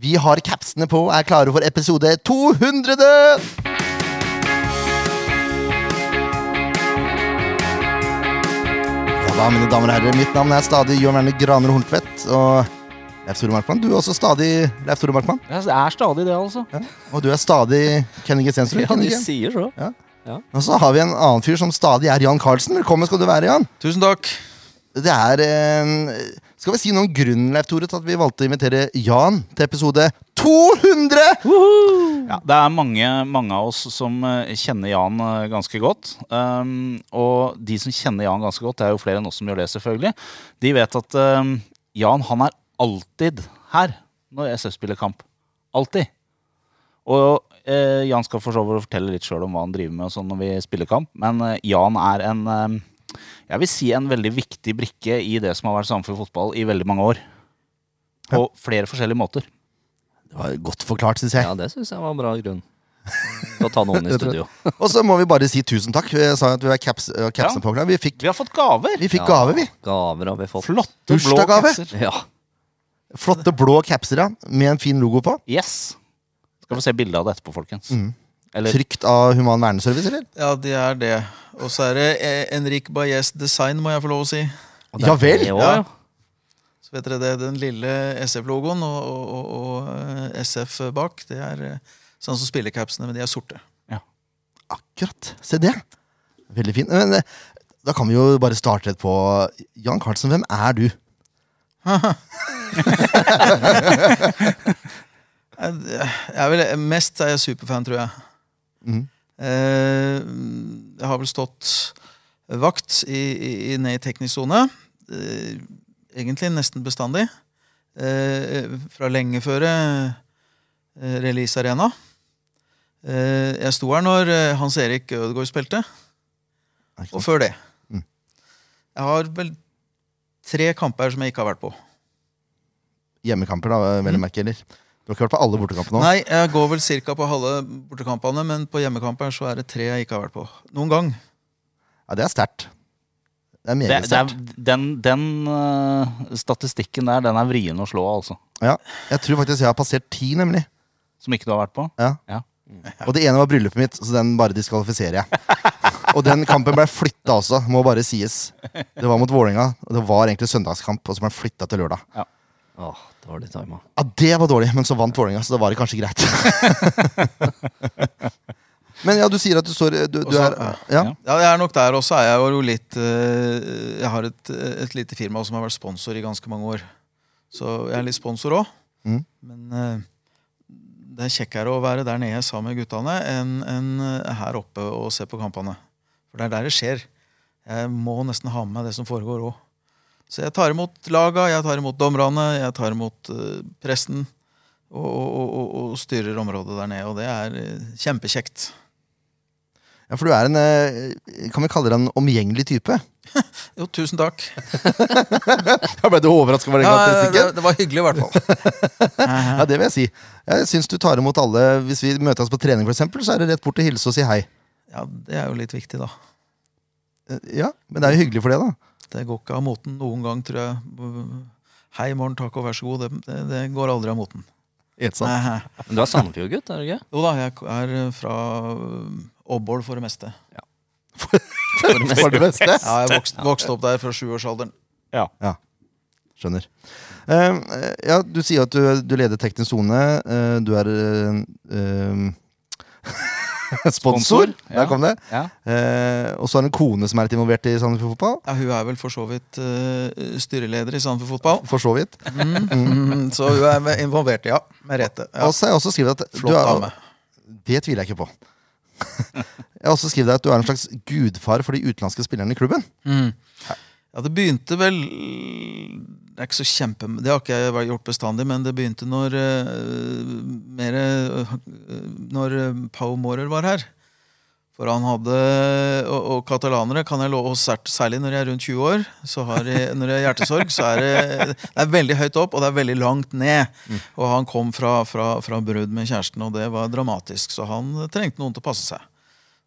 Vi har capsene på og er klare for episode 200! Ja da, mine damer og herrer, mitt navn er stadig Jørn Werner Graner Horntvedt. Og Leif Tore Markmann, du er også stadig Leif Tore Markmann. Jeg er stadig det, altså. Ja. Og du er stadig Kenny G. Stensrud. Ja, de sier så. Og så har vi en annen fyr som stadig er Jan Carlsen. Velkommen skal du være, Jan. Tusen takk. Det er eh, Skal vi si noen grunnen Leif Tore, til at vi valgte å invitere Jan til episode 200? Ja, det er mange, mange av oss som eh, kjenner Jan eh, ganske godt. Um, og de som kjenner Jan ganske godt, det er jo flere enn oss som gjør det, selvfølgelig. De vet at um, Jan han er alltid her når SF spiller kamp. Alltid. Og eh, Jan skal for så vidt fortelle litt sjøl om hva han driver med og sånn når vi spiller kamp, men eh, Jan er en eh, jeg vil si en veldig viktig brikke i det som har vært Sandefjord fotball i veldig mange år. På flere forskjellige måter. Det var godt forklart, syns jeg. Ja, det syns jeg var en bra grunn. Til å ta noen i studio. Og så må vi bare si tusen takk. Vi sa at vi har caps, uh, capsen Ja. på. Vi fikk, Vi har fått gaver! vi fikk Ja, gaver, vi. Gaver har vi fått. Flotte blå capser. Ja. Flotte blå capser ja, med en fin logo på. Yes. Skal få se bilde av det etterpå, folkens. Mm. Eller Trygt av Human Verneservice, eller? Ja, det er det. Og så er det eh, Enrik Baez Design, må jeg få lov å si. Ja vel. Ja. Så vet dere det, Den lille SF-logoen og, og, og, og eh, SF bak, det er eh, sånn som spillercapsene, men de er sorte. Akkurat. Se det. Veldig fin. Men da kan vi jo bare starte rett på Jan Carlsen, hvem er du? Jeg, er vel, mest er jeg superfan, tror jeg. Mhm. Eh, jeg har vel stått vakt i, i, i ned i teknisk sone. Eh, egentlig nesten bestandig. Eh, fra lenge før Release Arena. Jeg sto her når Hans Erik Ødegaard spilte, og før det. Mm. Jeg har vel tre kamper som jeg ikke har vært på. Hjemmekamper, da, vel å merke, eller? Du har ikke vært på alle bortekampene? Nei, jeg går vel cirka på halve bortekampene, men på hjemmekamper så er det tre jeg ikke har vært på. Noen gang. Ja, det er sterkt. Det er det, meget er, sterkt. den, den uh, statistikken der, den er vrien å slå, altså. Ja. Jeg tror faktisk jeg har passert ti, nemlig. Som ikke du har vært på. Ja. Ja. Og det ene var bryllupet mitt, så den bare diskvalifiserer jeg. Og den kampen ble flytta også, må bare sies. Det var mot Vålerenga, og det var egentlig søndagskamp, og så ble den flytta til lørdag. Åh, dårlig time. Ja, det var dårlig, men så vant Vålerenga, så da var det kanskje greit. Men ja, du sier at du står Du, du Også- er Ja. Ja. Jeg er nok der også. er Jeg jo litt eh, Jeg har et, et lite firma som har vært sponsor i ganske mange år. Så jeg er litt sponsor òg. Mm. Men eh, det er kjekkere å være der nede sammen med guttene enn enn, eh, her oppe og se på kampene. For det er der det skjer. Jeg må nesten ha med meg det som foregår òg. Så jeg tar imot laga, jeg tar imot dommerne, jeg tar imot eh, presten. Og, og, og, og styrer området der nede. Og det er eh, kjempekjekt. ja, for du er en eh, Kan vi kalle deg en omgjengelig type? Jo, tusen takk. Da ble du overraska over den Ja, det, karakteristikken? det var hyggelig, i hvert fall. Ja, det vil jeg si. Jeg syns du tar imot alle Hvis vi møtes på trening, for eksempel, så er det rett bort til hilse og si hei. Ja, Det er jo litt viktig, da. Ja, Men det er jo hyggelig for det, da. Det går ikke av moten noen gang, tror jeg. Hei, morgen, takk og vær så god. Det, det, det går aldri av moten. Men du er Sandefjord-gutt, er du ikke? Jo da, jeg er fra Åbål for det meste. For det meste. For det meste? Ja, Jeg vokste, vokste opp der fra sjuårsalderen. Skjønner. Uh, eh, ja, du sier at du, du leder Teknisk sone. Uh, du er eh, eh, sponsor. Der kom det. Ja. Eh, og så har hun en kone som er litt involvert i Sandefjord Fotball. Ja, hun er vel for så vidt eh, styreleder i Sandefjord Fotball. For så vidt. Mm, så hun er involvert, ja. Med rette. Ja. Og så har jeg også skrevet at Flott du er, dame. Det tviler jeg ikke på. jeg har også skrevet at du er en slags gudfar for de utenlandske spillerne i klubben. Mm. Ja, det begynte vel Det er ikke så kjempe Det har ikke jeg gjort bestandig, men det begynte når uh, mer uh, Når eh, Pau Mårer var her. For han hadde Og, og katalanere kan jeg love, særlig når jeg er rundt 20 år, så har jeg, når jeg har hjertesorg, så er det, det er veldig høyt opp, og det er veldig langt ned. Og han kom fra, fra, fra brudd med kjæresten, og det var dramatisk. Så han trengte noen til å passe seg.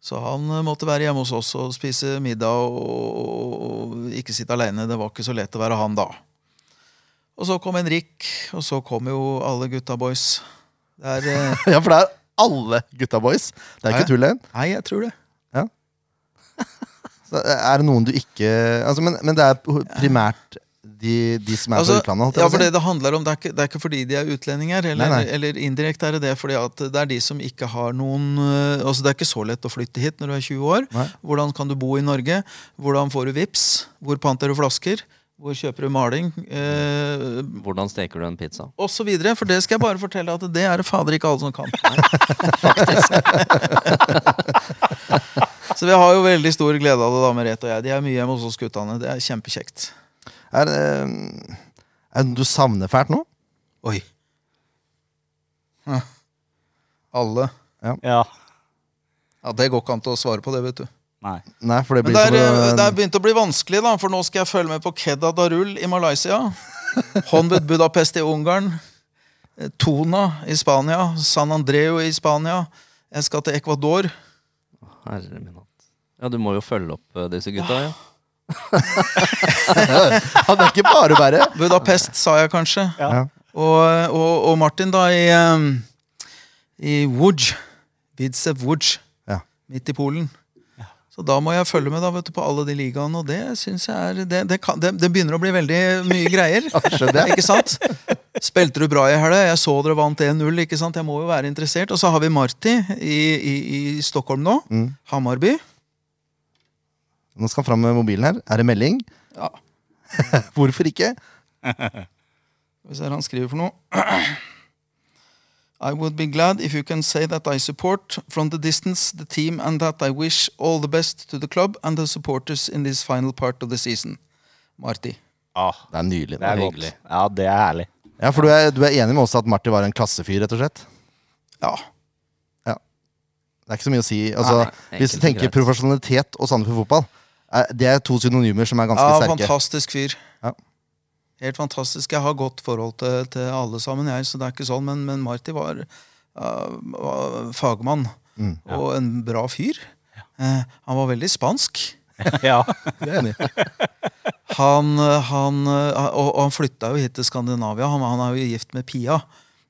Så han eh, måtte være hjemme hos oss og spise middag og, og, ikke sitte alene. Det var ikke så lett å være han da. Og så kom Henrik, og så kom jo alle gutta boys. Det er eh, Ja, for det er alle gutta boys. Det er Nei. ikke tull, igjen? Nei, jeg tror det. Så Er det noen du ikke altså, men, men det er primært de, de som er Altså, fra utlandet? holdt jeg ja, for det det handler om, det er, ikke, det er ikke fordi de er utlendinger, eller, Nei, nei. eller indirekte er det det fordi at det er de som ikke har noen øh, Altså Det er ikke så lett å flytte hit når du er 20 år. Nei. Hvordan kan du bo i Norge? Hvordan får du vips? Hvor panter du flasker? Hvor kjøper du maling? Eh, Hvordan steker du en pizza? og så videre, for det skal jeg bare fortelle at det er det fader ikke alle som kan. så vi har jo veldig stor glede av det, da, Merete og jeg. De er mye hjemme hos oss guttene. Det er kjempekjekt. Er, eh, er det noe du savner fælt nå? Oi. Ja. Alle. Ja. Ja, Det går ikke an til å svare på det, vet du. Nei. Nei, for det Men det er, som eh, det er begynt å bli vanskelig, da, for nå skal jeg følge med på Kedda Darul i Malaysia. Honved Budapest i Ungarn. eh, Tona i Spania. San Andreo i Spania. Jeg skal til Ecuador. Herre min hatt. Ja, du må jo følge opp disse gutta, ja. Det er ikke bare bare. Budapest, sa jeg kanskje. Ja. Og, og, og Martin, da, i, um, i Łódź. Widzew Łódź. Ja. Midt i Polen. Så da må jeg følge med da, vet du, på alle de ligaene, og det synes jeg er det, det, kan, det, det begynner å bli veldig mye greier. ikke sant? Spilte du bra i helga? Jeg så dere vant 1-0. ikke sant? Jeg må jo være interessert. Og så har vi Marti i, i, i Stockholm nå. Mm. Hammarby. Nå skal han fram med mobilen her. Er det melding? Ja. Hvorfor ikke? Skal vi se hva han skriver for noe. I would be glad if you can say that I support from the distance the team and that I wish all the best to the club and the supporters in this final part of the season. Marty. Ah, Det er nydelig. det er hyggelig. Ja, det er herlig. Ja, For du er, du er enig med oss at Marty var en klassefyr, rett og slett? Ja. ja. Det er ikke så mye å si. Altså, Nei, hvis du tenker greit. profesjonalitet og Sandefjord fotball, det er to synonymer som er ganske ja sterke. fantastisk fyr. Ja. Helt fantastisk. Jeg har godt forhold til, til alle sammen, jeg, så det er ikke sånn. Men, men Marti var, uh, var fagmann Mm. og en bra fyr. Uh, han var veldig spansk. Ja. Det er enig. Han, han, og, og han flytta jo hit til Skandinavia. Han, han er jo gift med Pia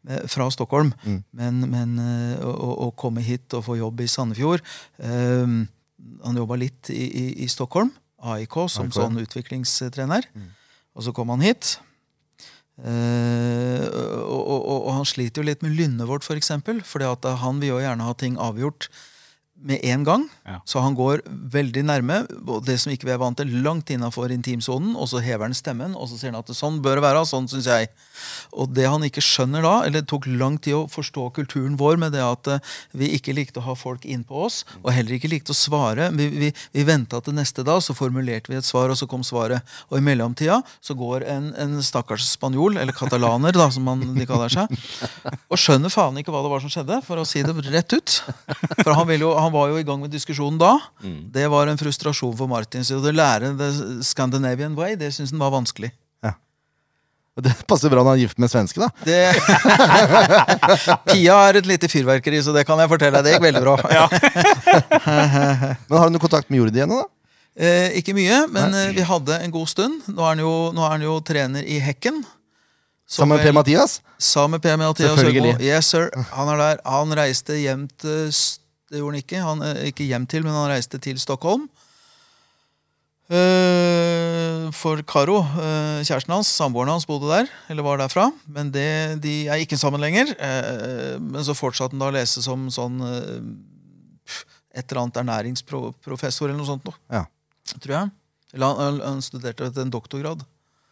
eh, fra Stockholm. Mm. Men, men eh, å, å- komme hit og få jobb i Sandefjord eh, Han jobba litt i, i, i Stockholm, AIK, som AIK, sånn utviklingstrener. Mm. Og så kom han hit. Eh, og, og, og, han sliter jo litt med lynnet vårt, f.eks. For han vil jo gjerne ha ting avgjort med en gang. Ja. Så han går veldig nærme, det som ikke vi er vant til, langt innafor intimsonen, og så hever han stemmen, og så sier han at sånn bør det være, sånn syns jeg. Og det han ikke skjønner da, eller det tok lang tid å forstå kulturen vår med det at eh, vi ikke likte å ha folk innpå oss, og heller ikke likte å svare. Vi, vi, vi venta til neste dag, så formulerte vi et svar, og så kom svaret. Og i mellomtida så går en, en stakkars spanjol, eller katalaner, da, som man, de kaller seg, og skjønner faen ikke hva det var som skjedde, for å si det rett ut. For han, vil jo, han var jo i gang med diskusjonen da. Det var en frustrasjon for Martin. Så å lære the Scandinavian way, det syns han var vanskelig. Og Det passer bra når han er gift med en svenske, da. Det... Pia er et lite fyrverkeri, så det kan jeg fortelle deg. Det gikk veldig bra. Men har du noe kontakt med Jordi ennå, da? Eh, ikke mye, men eh, vi hadde en god stund. Nå er han jo, nå er han jo trener i Hekken. Som Sammen med Per Mathias? Sammen med Per Mathias Selvfølgelig. Yes, sir. Han er der. Han reiste hjem til S- Det gjorde han ikke. Han, eh, ikke hjem til, men han reiste til Stockholm. Eh, for Karo, eh, kjæresten hans, samboeren hans, bodde der. Eller var derfra. Men det, de er ikke sammen lenger. Eh, men så fortsatte han da å lese som sånn Et eller annet ernæringsprofessor eller noe sånt. Noe, Ja. tror jeg. Eller han, han- studerte til en doktorgrad.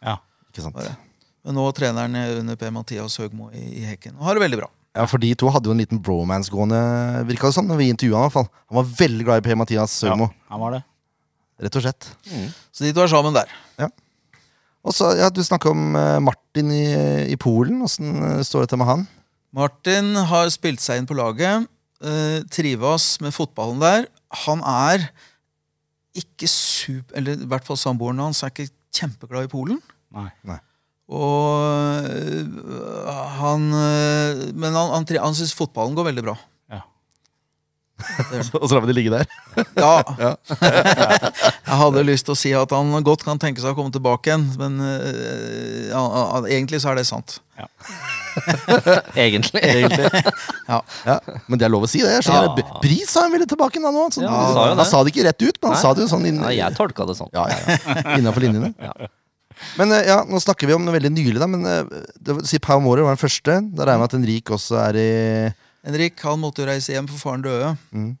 Ja. Ikke sant? Men nå trener han under Per Mathias Høgmo i, i Hekken. Og har det veldig bra. Ja, for de to hadde jo en liten bromance gående, virka det som, når vi intervjua han. i hvert fall. Han var veldig glad i Per Mathias Søgmo. han var det. Rett og slett. Så de to er sammen der. Ja. Og så, ja, Du snakka om eh, Martin i, i Polen. Åssen eh, står det til med han? Martin har spilt seg inn på laget. Uh, trives med fotballen der. Han er ikke super Eller i hvert fall samboeren hans er ikke kjempeglad i Polen. Nei. Og øh, han øh, Men han, han, han syns fotballen går veldig bra. Ja. Og så lar vi det ligge der. Ja. jeg hadde lyst til å si at han godt kan tenke seg å komme tilbake igjen, men eh, ja, ja, egentlig så er det sant. Ja. Egentlig. Ja. Ja, Men det er lov å si det. Jeg. Ja. B- Bris sa han ville tilbake igjen nå sånn, Ja, han sa han det. sa det ikke rett ut, men han Nei. sa det jo sånn inn, Ja, jeg tolka det sånn. ja, ja, ja. innenfor linjene. Men eh, ja, nå snakker vi om noe veldig nylig, da. Men eh, det si Pau Mårer var den første. Da regner jeg med at Henrik også er i Henrik han måtte jo reise hjem, for faren døde. Mm.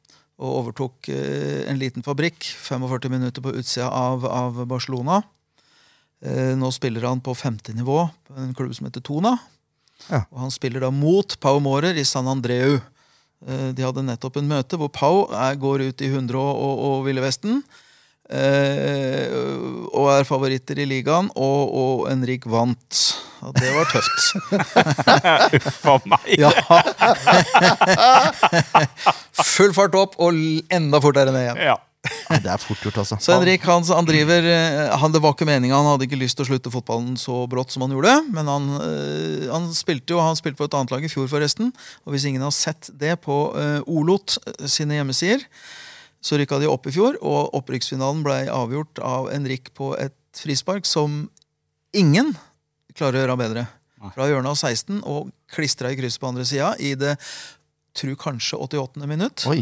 Og overtok eh, en liten fabrikk 45 minutter på utsida av, av Barcelona. Eh, nå spiller han på femte nivå på en klubb som heter Tona. Ja. Og han spiller da mot Pau Mårer i San Andreu. Eh, de hadde nettopp en møte hvor Pau er, går ut i 100 og, og, og Ville Vesten. Eh, og er favoritter i ligaen, og, og Henrik vant. Og det var tøft. For meg. Ja. Full fart opp og enda fortere ned igjen. Ja. ja, Det er fort gjort, altså. Så Henrik han, han driver eh, han, Det var ikke meninga, han hadde ikke lyst til å slutte fotballen så brått som han gjorde. Men han, eh, han spilte jo han spilte på et annet lag i fjor, forresten. Og hvis ingen har sett det på eh, Olot sine hjemmesider, så rykka de opp i fjor, og opprykksfinalen ble avgjort av Henrik på et frispark som ingen klarer å gjøre bedre. Fra hjørnet av 16 og klistra i krysset på andre sida i det tror kanskje 88. minutt. Oi.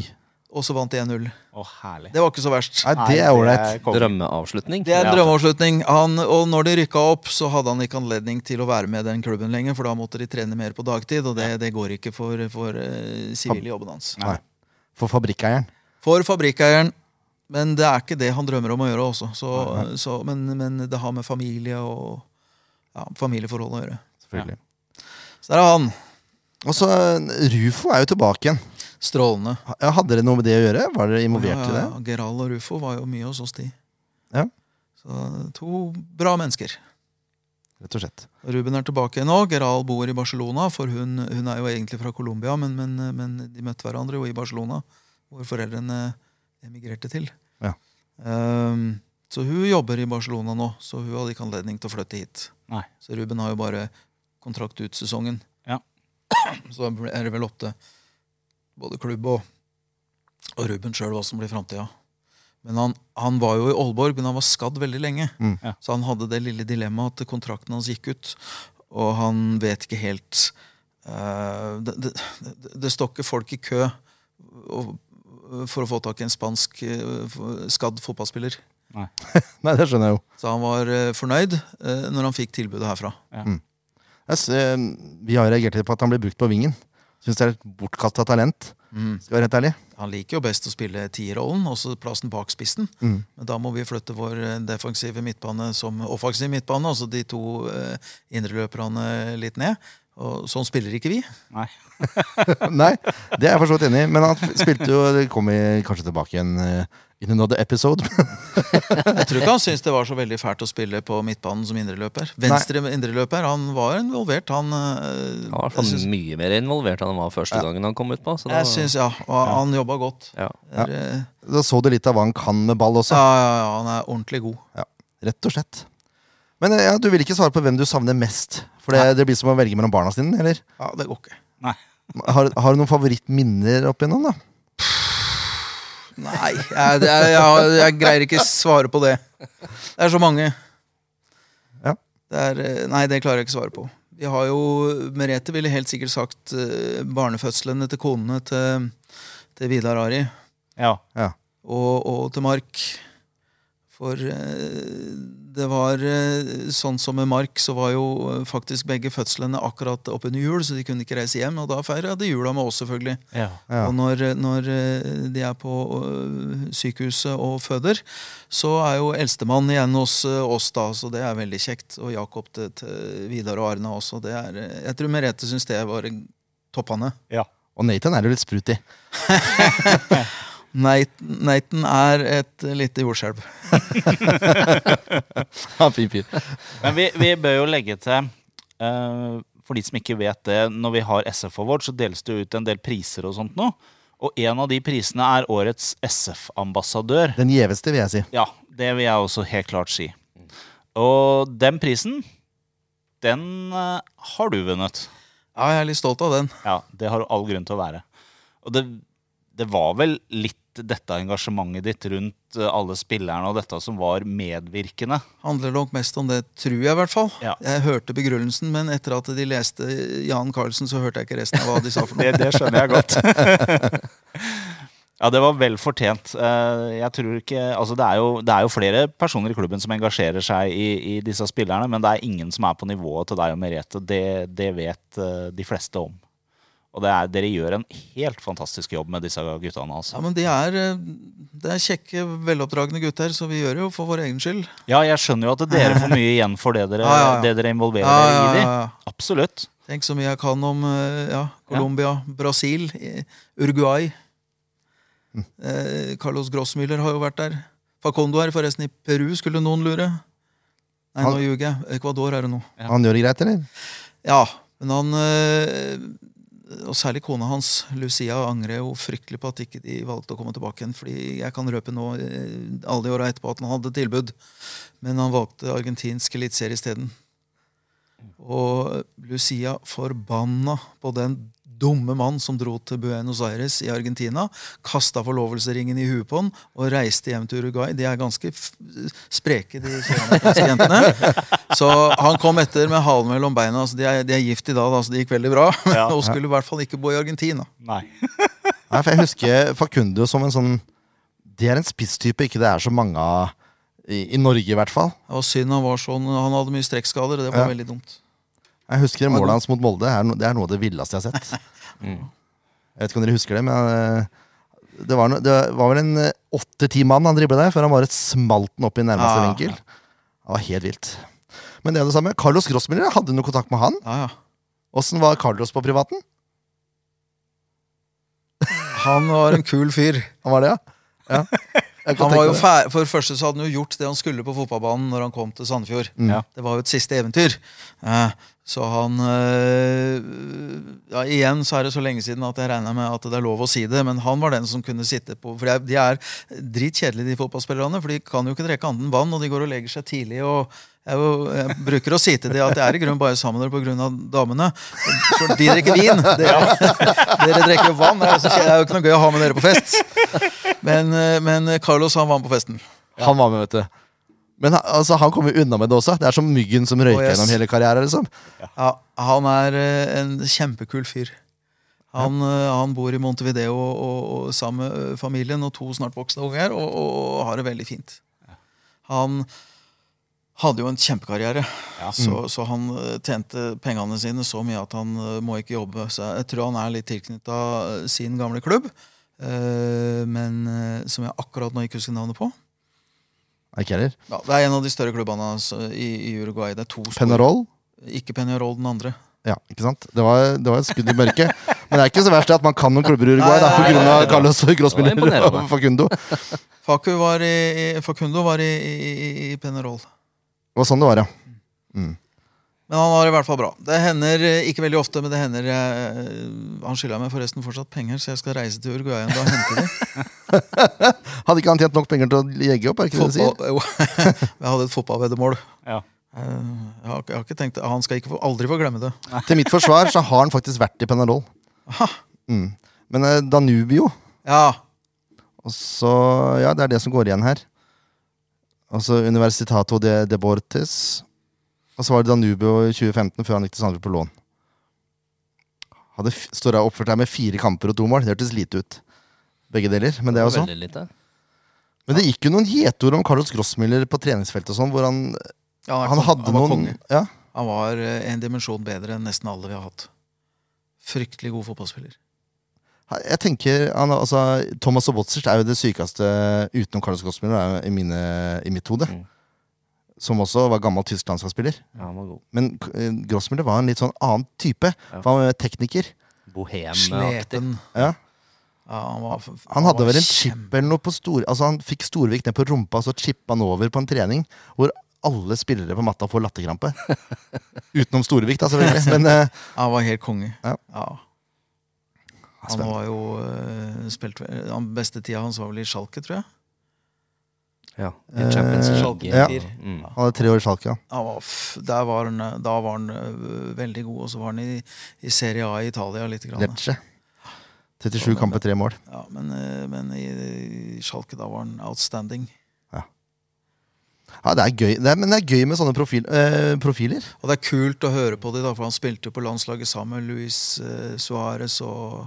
Og så vant de 1-0. Å, herlig. Det var ikke så verst. Nei, det er ålreit. Drømmeavslutning. Det er en drømmeavslutning. Han, og når de rykka opp, så hadde han ikke anledning til å være med den klubben lenger, for da måtte de trene mer på dagtid, og det, det går ikke for, for uh, sivile jobben hans. Nei. For fabrikkeieren. For fabrikkeieren. Men det er ikke det han drømmer om å gjøre også. Så, så, men, men det har med familie og ja, familieforhold å gjøre. Selvfølgelig. Så der er han. Og så Rufo er jo tilbake igjen. Strålende. Hadde dere noe med det å gjøre? Var dere involvert i det? Ja, Geral og Rufo var jo mye hos oss, de. Ja. Så to bra mennesker. Rett og slett. Ruben er tilbake nå. Geral bor i Barcelona, for hun, hun er jo egentlig fra Colombia, men, men, men de møtte hverandre jo i Barcelona, hvor foreldrene emigrerte til. Ja. Um, så hun jobber i Barcelona nå, så hun hadde ikke anledning til å flytte hit. Nei. Så Ruben har jo bare kontrakt ut sesongen. Ja. Så er det vel opp til både klubb og, og Ruben sjøl hva som blir framtida. Men han, han var jo i Aalborg, men han var skadd veldig lenge. Mm. Ja. Så han hadde det lille dilemmaet at kontrakten hans gikk ut, og han vet ikke helt uh, det, det, det, det står ikke folk i kø og, for å få tak i en spansk eh, skadd fotballspiller. Nei, det skjønner jeg jo. Så han var eh, fornøyd uh, når han fikk tilbudet herfra. Ja. Mm. eh, vi har reagert på at han blir brukt på vingen. Syns det er et bortkasta talent. Skal være helt ærlig. Han liker jo best å spille tierrollen, også plassen bak spissen. Mm. Men da må vi flytte vår eh, defensive midtbane som offensiv midtbane, altså de to uh, indreløperne litt ned. Og sånn spiller ikke vi. Nei. Nei, det er jeg for så vidt enig i. Men han spilte jo Det kommer kanskje tilbake igjen uh, in another episode. Jeg tror ikke han syntes det var så veldig fælt å spille på midtbanen som indreløper. Venstre indreløper. Han var involvert, han. uh, Han var syns- mye mer involvert enn han var første gangen han kom ut på. Da, Jeg synes, ja. Og han jobba godt. ja. Der, er, eh, Da så du litt av hva han kan med ball også. Ja, ja, ja, han er ordentlig god. Ja, rett og slett. Men eh, ja, du vil ikke svare på hvem du savner mest? For det, det blir som å velge mellom barna sine, eller? Ja, det går ikke. Nei. Har, har du noen favorittminner opp igjennom, da? Nei, jeg, er- jeg, jeg greier ikke svare på det. Det er så mange. Ja. Det er, eh, nei, det klarer jeg ikke svare på. Vi har jo, Merete ville helt sikkert sagt eh, barnefødslene til konene til, til Vidar Ari Ja. Ja. og, og til Mark. For det var eh, sånn som med Mark, så var jo eh, faktisk begge fødslene akkurat oppunder jul, så de kunne ikke reise hjem. Og da feira de jula med oss, selvfølgelig. ja. Ja. Og når, når eh, de er på sykehuset og føder, så er jo eldstemann igjen hos oss da, så det er veldig kjekt. Og Jakob til, til Vidar og Arne også. Det er, jeg tror Merete syns det var toppene. ja. Og Nathan er jo litt sprut i. Nathan, Nathan er et lite jordskjelv. Ja, fin fyr. Men vi, vi bør jo legge til uh, For de som ikke vet det, når vi har SF Award, så deles det ut en del priser og sånt nå. Og en av de prisene er årets SF-ambassadør. Den gjeveste, vil jeg si. Ja, det vil jeg også helt klart si. Og den prisen, den uh, har du vunnet. Ja, jeg er litt stolt av den. Ja, det har du all grunn til å være. Og det, det var vel litt dette engasjementet ditt rundt eh, alle spillerne og dette som var medvirkende. Handler nok mest om det, tror jeg i hvert fall. Ja. Jeg hørte begrunnelsen, men etter at de leste Jan Carlsen, så hørte jeg ikke resten av hva de sa for noe. det skjønner jeg godt. ja, det var vel fortjent. Eh, Jeg tror ikke, altså det, er jo, det er jo flere personer i klubben som engasjerer seg i, i disse spillerne, men det er ingen som er på nivået til deg og Merete. Det, det vet eh, de fleste om. Og det er, dere gjør en helt fantastisk jobb med disse guttene. Ja, altså. men de er, de det er kjekke, veloppdragne gutter, så vi gjør det jo for vår egen skyld. Ja, jeg skjønner jo at dere får mye igjen for det dere, Ja, ja, ja. Det dere involverer Ja, dere ja, i. de. ja, ja. Absolutt. Tenk så mye jeg kan om eh, ja, Colombia, Brasil, eh, Uruguay. Eh, Carlos Grossmüller har jo vært der. Facondo er forresten i Peru, skulle noen lure. Nei, Han- nå ljuger jeg. Ecuador er det nå. Ja. Han gjør det greit, eller? Ja, men han eh, Og særlig kona hans, Lucia, angrer jo fryktelig på at ikke de valgte å komme tilbake igjen. Fordi jeg kan røpe nå eh, alle de åra etterpå at han hadde tilbud. Men han valgte argentinsk eliteserie isteden. Og Lucia forbanna på den dumme mann som dro til Buenos Aires i Argentina, kasta forlovelsesringen i huet på han og reiste hjem til Uruguay. De er ganske f spreke, de jentene. Så han kom etter med halen mellom beina. Altså, de, er, de er gift i dag, da, så det gikk veldig bra. Ja. hun skulle i hvert fall ikke bo i Argentina. Nei. Nei, for Jeg husker Facundo som en sånn Det er en spisstype ikke det er så mange av i, i Norge, i hvert fall. Det var synd han var sånn, han hadde mye strekkskader, og det var Ja. veldig dumt. Jeg husker målet hans mot Molde. Det er, no, det er noe av det villeste jeg har sett. Mm. Jeg vet ikke om dere husker det, men eh, det var, no, det var vel en eh, åtte-ti mann han dribla der, før han bare smalt den opp i nærmeste Ja. vinkel. Det var helt vilt. Men det er det samme. Carlos Grossmiller hadde noe kontakt med han. Ja, ja. Åssen var Carlos på privaten? Han var en kul fyr. Han var det, ja? ja. Han var jo fær For det første så hadde han jo gjort det han skulle på fotballbanen når han kom til Sandefjord. Mm. Det var jo et siste eventyr. Eh, så han eh, ja, Igjen så er det så lenge siden at jeg regner med at det er lov å si det, men han var den som kunne sitte på For de er dritkjedelige, de fotballspillerne, for de kan jo ikke drikke annet enn vann, og de går og legger seg tidlig. og jeg, jeg bruker å si til dem at jeg er i grunnen bare sammen med dere pga. damene. For de drikker vin. Dere, dere drikker jo vann. Er, jo det er jo ikke noe gøy å ha med dere på fest. Men, eh, men Carlos han var med på festen. Han var med, vet du. Men altså, han kommer unna med det også. Det er som myggen som røyker Oh, yes. gjennom hele karrieren. Liksom. Ja, han er eh, en kjempekul fyr. Han, eh, han bor i Montevideo og, og, og sammen med eh, familien og to snart voksne unger, og, og, har det veldig fint. Han hadde jo en kjempekarriere, så, så han tjente pengene sine så mye at han må ikke jobbe. Så jeg tror han er litt tilknytta sin gamle klubb, men som jeg akkurat nå ikke husker navnet på. Ikke heller. Ja, det er en av de større klubbene altså, i, i Uruguay. Det er to store. Penarol. Ikke Penarol, den andre. Ja, ikke sant? Det var, det var et skudd i mørket. Men det er ikke så verst at man kan noen klubber i Uruguay da, Nei, nei, pga. nei, nei. Carlos Grossmiller Det var og Facundo. Facu var i, i, Facundo var i, i, i, Penarol. Det var sånn det var, ja. Mm. Men han var i hvert fall bra. Det hender, eh, ikke veldig ofte, men det hender jeg, Han skylder meg forresten fortsatt penger, så jeg skal reise til Uruguay en dag og hente dem. Hadde ikke han tjent nok penger til å jegge opp? er ikke ikke det du sier? Jo. jeg hadde et fotballveddemål. Ja. Eh, Jeg har, jeg har ikke tenkt Han skal ikke få, aldri få glemme det. Til mitt forsvar så har han faktisk vært i Penarol. Aha. Mm. Men eh, Danubio Ja, og så, Ja, det er det som går igjen her. Altså Universitato de Deportes. Og så var det Danubio i 2015, før han gikk til Sandefjord på lån. Hadde jeg oppført her med fire kamper og to mål. Det hørtes lite ut. Begge deler. Men det er også. sånn. Lite. Men det gikk jo noen gjetord om Carlos Grossmiller på treningsfeltet og sånn, hvor han, ja han hadde han var noen ja, Han var eh, en dimensjon bedre enn nesten alle vi har hatt. Fryktelig god fotballspiller. Jeg tenker, han, altså, Thomas Sobotsic er jo det sykeste utenom Carlos Grossmiller er i, mine, i mitt hode. Mm. Som også var gammel tysk landslagsspiller. Ja, han var god. Men eh, Grossmiller var en litt sånn annen type. Ja. For han var tekniker. Bohemaktig. Sleten. Ja. Ja, han, var, Han hadde var vel en chip eller noe på stor... Altså Han fikk Storvik ned på rumpa, så chippa han over på en trening hvor alle spillere på matta får latterkrampe. Utenom Storvik, da, selvfølgelig. Men eh, Han var helt konge. Ja. Han spennende. var jo uh, spilt Den beste tida hans var vel i Schalke, tror jeg. Ja, i Champions Eh, ja. Mm. han hadde tre år i Schalke, ja. ja var, der var han, eh, da var han uh, veldig god, og så var han i, i Serie A i Italia litt. Grann. Lecce. 37 kamper, tre mål. Ja, men, uh, men i, i Schalke da var han outstanding. Ja, det er gøy. Det er, men det er gøy med sånne profil, eh, profiler. Og det er kult å høre på de da, for han spilte jo på landslaget sammen med Luis eh, Suárez og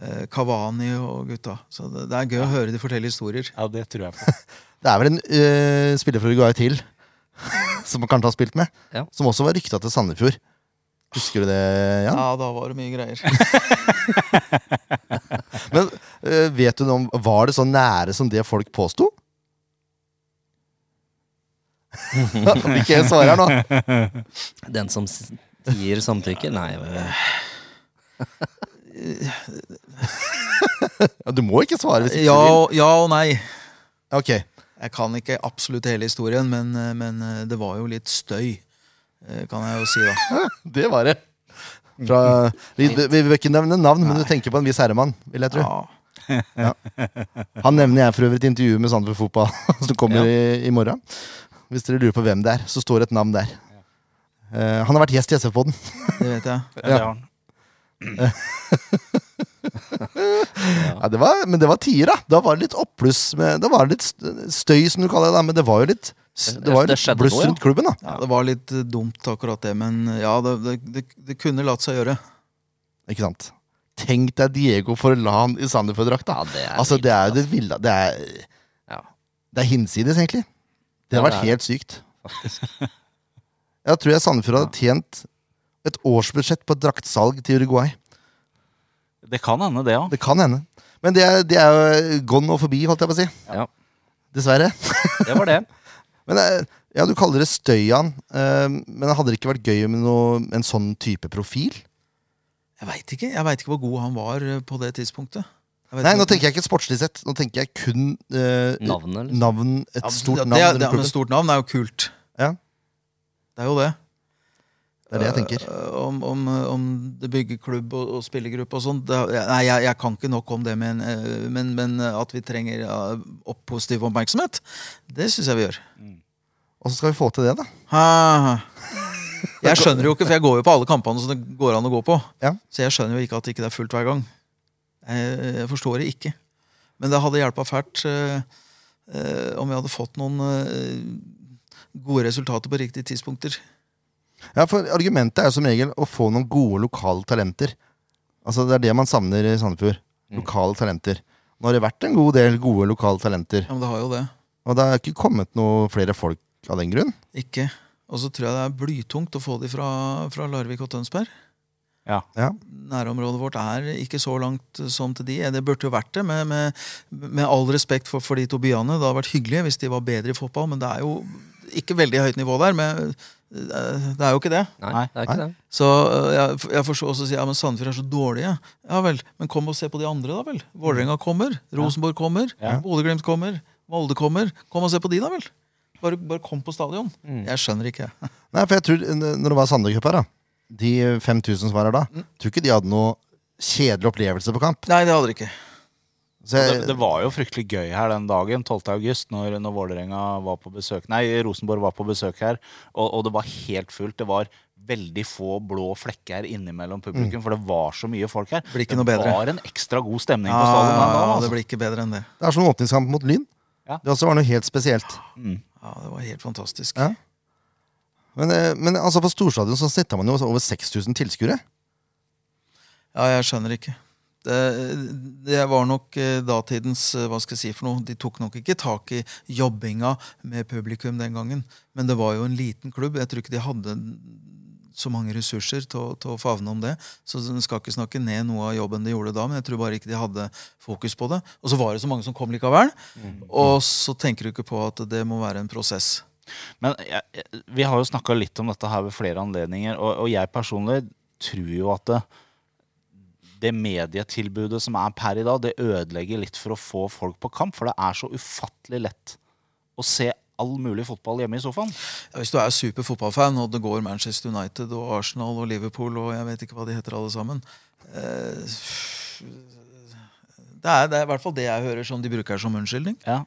eh, Cavani og gutta. Så det, det er gøy å høre de fortelle historier. Ja, det tror jeg på. Det er vel en uh, spiller fra Uruguay til som man kanskje har spilt med, Ja. som også var rykta til Sandefjord. Husker du det, Jan? Ja, da var det mye greier. Men eh, vet du noe om Var det så nære som det folk påsto? Ikke jeg svare her nå? Den som s- gir samtykke? Nei. men- Ja, du må ikke svare hvis ikke Ja, du vil. og- ja og nei. Ok. Jeg kan ikke absolutt hele historien, men, eh, men eh, det var jo litt støy. eh, Kan jeg jo si, da. Det var det. Fra, vi, vi vil ikke nevne navn, men du tenker på en viss herremann, vil jeg tro. Ja. Han nevner jeg for øvrig i et intervju med Sandefjord Fotball, som kommer i, i morgen. Hvis dere lurer på hvem det er, så står et navn der. Uh, han har vært gjest i SF-poden. Det vet jeg. Ja, det har han. Ja, det var, men det var tier, da. Da var det litt oppbluss. Med, da var det litt støy, som du kaller det. da Men det var jo litt, det var jo litt bluss rundt klubben. da Ja, det var litt eh, dumt, akkurat det, men ja, det, det, det, det kunne latt seg gjøre. Ikke sant? Tenk deg Diego Forlan i Sandefjord-drakta. Ja, det Altså, det er jo det ville Det er, Ja. det er hinsides, egentlig. Det Ja, har vært helt sykt. Jeg tror jeg Sandefjord hadde tjent et årsbudsjett på draktsalg til Uruguay. Det kan hende, det òg. Det kan hende. Men det er, det er jo gone og forbi, holdt jeg på å si. Ja. Dessverre. Det var det. Men eh, ja, Du kaller det Støyan, eh, Men hadde det ikke vært gøy med noe, en sånn type profil? Jeg veit ikke Jeg vet ikke hvor god han var eh, på det tidspunktet. Nei, nå tenker jeg ikke sportslig sett. Nå tenker jeg kun uh, Navnet, liksom. navn, et Ja, stort det, navn. det, det, men stort navn er jo kult. Ja. Det er jo det. Det er det jeg tenker. Eh, Om, om, om det bygger klubb og, og spillergruppe og sånn. Nei, jeg, jeg kan ikke nok om det, men, eh, men, men at vi trenger opp positiv oppmerksomhet, det syns jeg vi gjør. Og så skal vi få til det, da. Ha. Jeg skjønner jo ikke, for jeg går jo på alle kampene som det går an å gå på. Ja. Så jeg skjønner jo ikke at det ikke er fullt hver gang. Jeg, jeg forstår det ikke. Men det hadde hjelpa fælt eh, eh, om vi hadde fått noen eh, gode resultater på riktige tidspunkter. Ja, for Argumentet er jo som regel å få noen gode lokale talenter. Altså Det er det man savner i Sandefjord. Mm. Lokale talenter. Nå har det vært en god del gode lokale talenter. Ja, men det har jo det. Og det har ikke kommet noe flere folk av den grunn. Ikke. Og så tror jeg det er blytungt å få de fra, fra Larvik og Tønsberg. Ja. Ja. Nærområdet vårt er ikke så langt som til de. Det burde jo vært det, med, med, med all respekt for, for de to byene. Det hadde vært hyggelig hvis de var bedre i fotball, men det er jo ikke veldig høyt nivå der. Men det er jo ikke det. Nei, Nei. det er ikke det. Så eh, jeg, jeg forstår også si ja, men Sandefjord er så dårlige. Ja vel, men kom og se på de andre, da vel. Vålerenga kommer, Rosenborg kommer, Ja. Bodø-Glimt kommer, Molde kommer. Kom og se på de, da vel. Bare, bare kom på stadion. Mm. Jeg skjønner ikke. Nei, for jeg tror Når det var Sandøy Cup her, da de 5000 som var her da, Mm. tror ikke de hadde noe kjedelig opplevelse på kamp. Nei, det hadde de ikke. Så Det, jeg, det var jo fryktelig gøy her den dagen, 12. august, når, når Vålerenga var på besøk Nei, Rosenborg var på besøk her, og, og det var helt fullt. Det var veldig få blå flekker innimellom publikum, for det var så mye folk her. Blir ikke det noe bedre. var en ekstra god stemning Ja, på stadion den ja, altså. det blir ikke bedre enn det. det er som åpningskamp mot Lyn. Ja. Det også var noe helt spesielt. Mm. Ja, Det var helt fantastisk. Ja. Men, eh, men altså på storstadion så setter man jo over 6000 tilskuere. Ja, jeg skjønner ikke. Det, det var nok eh, datidens eh, Hva skal jeg si for noe? De tok nok ikke tak i jobbinga med publikum den gangen. Men det var jo en liten klubb. Jeg tror ikke de hadde så mange ressurser til, å- til å favne om det. Så en skal ikke snakke ned noe av jobben de gjorde da, men jeg tror bare ikke de hadde fokus på det. Og så var det så mange som kom likevel. Og så tenker du ikke på at det må være en prosess. Men jeg- vi har jo snakka litt om dette her ved flere anledninger, og, og jeg personlig tror jo at det, det medietilbudet som er per i dag, det ødelegger litt for å få folk på kamp. For det er så ufattelig lett å se all mulig fotball hjemme i sofaen. Ja, hvis du er super fotballfan, og det går Manchester United og Arsenal og Liverpool og jeg vet ikke hva de heter alle sammen eh, det, er, det er i hvert fall det jeg hører som de bruker som unnskyldning. Ja.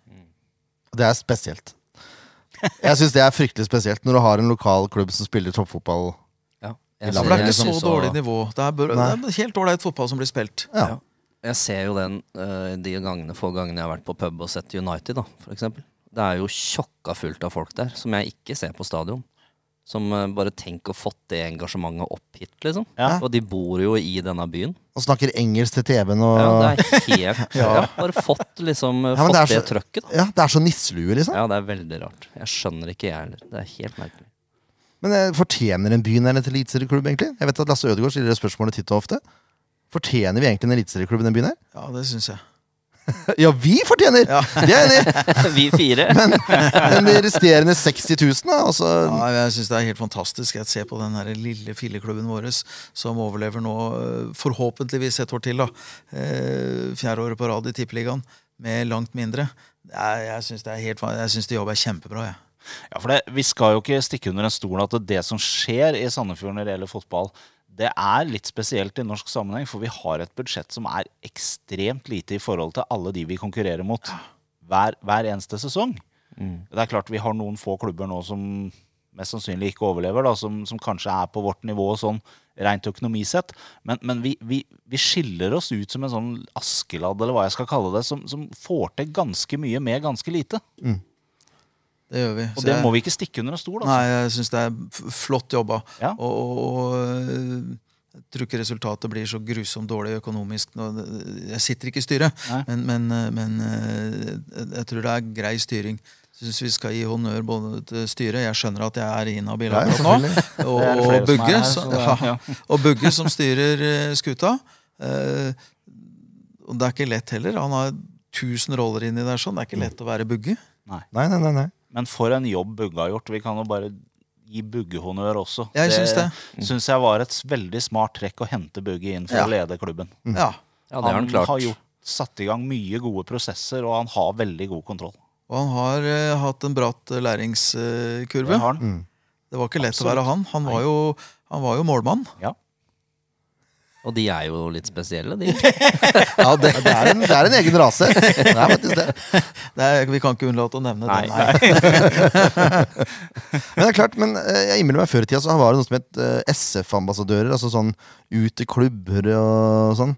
Det er spesielt. Jeg syns det er fryktelig spesielt når du har en lokal klubb som spiller toppfotball. Ja. For For det er jeg ikke så synes dårlig nivå. Det er, bør, det Nei. er helt ålreit fotball som blir spilt. Ja. Jeg ser jo den eh, de gangene, få gangene jeg har vært på pub og sett United, da, for eksempel. Det er jo tjokka fullt av folk der, som jeg ikke ser på stadion. Som eh, bare tenk å fått det engasjementet opp hit, liksom. Ja. Og de bor jo i denne byen. Og snakker engelsk til TV-en og Ja, ja, det er helt ja. Bare fått liksom eh, Ja, men Fått det det, er så- trøkket, da. det er så nisselue, liksom. Ja, det er veldig rart. Jeg skjønner ikke, jeg heller. Det er helt merkelig. Men eh, fortjener en by en eliteserieklubb, egentlig? Jeg vet at Lasse Ødegaard stiller det spørsmålet titt og ofte. Fortjener vi egentlig en eliteserieklubb i den byen her? Ja, det syns jeg. Ja, vi fortjener! Ja. Det er jeg enig! Vi fire. Men de resterende 60 000, da? Altså, Ja, jeg syns det er helt fantastisk. Jeg ser på den her lille filleklubben vår som overlever nå øh, forhåpentligvis et år til. da. Eh, Fjerde året på rad i Tippeligaen med langt mindre. Jeg syns det er helt fa- Jeg syns de jobber kjempebra. jeg. Ja, for det, Vi skal jo ikke stikke under en stol at det som skjer i Sandefjord når det gjelder fotball, det er litt spesielt i norsk sammenheng, for vi har et budsjett som er ekstremt lite i forhold til alle de vi konkurrerer mot hver, hver eneste sesong. Det er klart vi har noen få klubber nå som mest sannsynlig ikke overlever, da, som, som kanskje er på vårt nivå sånn rent økonomisett. Men, men vi, vi, vi skiller oss ut som en sånn Askeladd, eller hva jeg skal kalle det, som, som får til ganske mye med ganske lite. Det gjør vi. Og Så det jeg- må vi ikke stikke under en stol. Altså. Nei, jeg syns det er flott jobba. Ja. Og, og, og jeg tror ikke resultatet blir så grusomt dårlig økonomisk. Nå, jeg sitter ikke i styret, men, men, men øh, jeg tror det er grei styring. Syns vi skal gi honnør både til styret. Jeg skjønner at jeg er inhabil akkurat nå. Og, og, Bugge, som, ja, ja. og Bugge som styrer eh, skuta. Eh, og det er ikke lett heller. Han har tusen roller inni der. sånn. Det er ikke lett å være Bugge. Nei, nei, nei. nei. Men for en jobb Bugge har gjort. Vi kan jo bare gi Bugge honnør også. Jeg synes det. syns jeg var et veldig smart trekk å hente Bugge inn for Ja. å lede klubben. Ja. Ja, det har han klart. har gjort, satt i gang mye gode prosesser, og han har veldig god kontroll. Og han har uh, hatt en bratt eh, læringskurve. Det har han. Mm. Det var ikke lett Absolutt. å være han. Han var jo, han var jo målmann. Ja. Og de er jo litt spesielle, de. Ja, det, Det er, en, det er en egen rase. Det er faktisk det. det er, vi kan ikke unnlate å nevne Nei. det. Men det er klart, men eh, jeg innbiller meg før i tida så var det noe som het eh, SF-ambassadører. Altså sånn ut til klubber og sånn.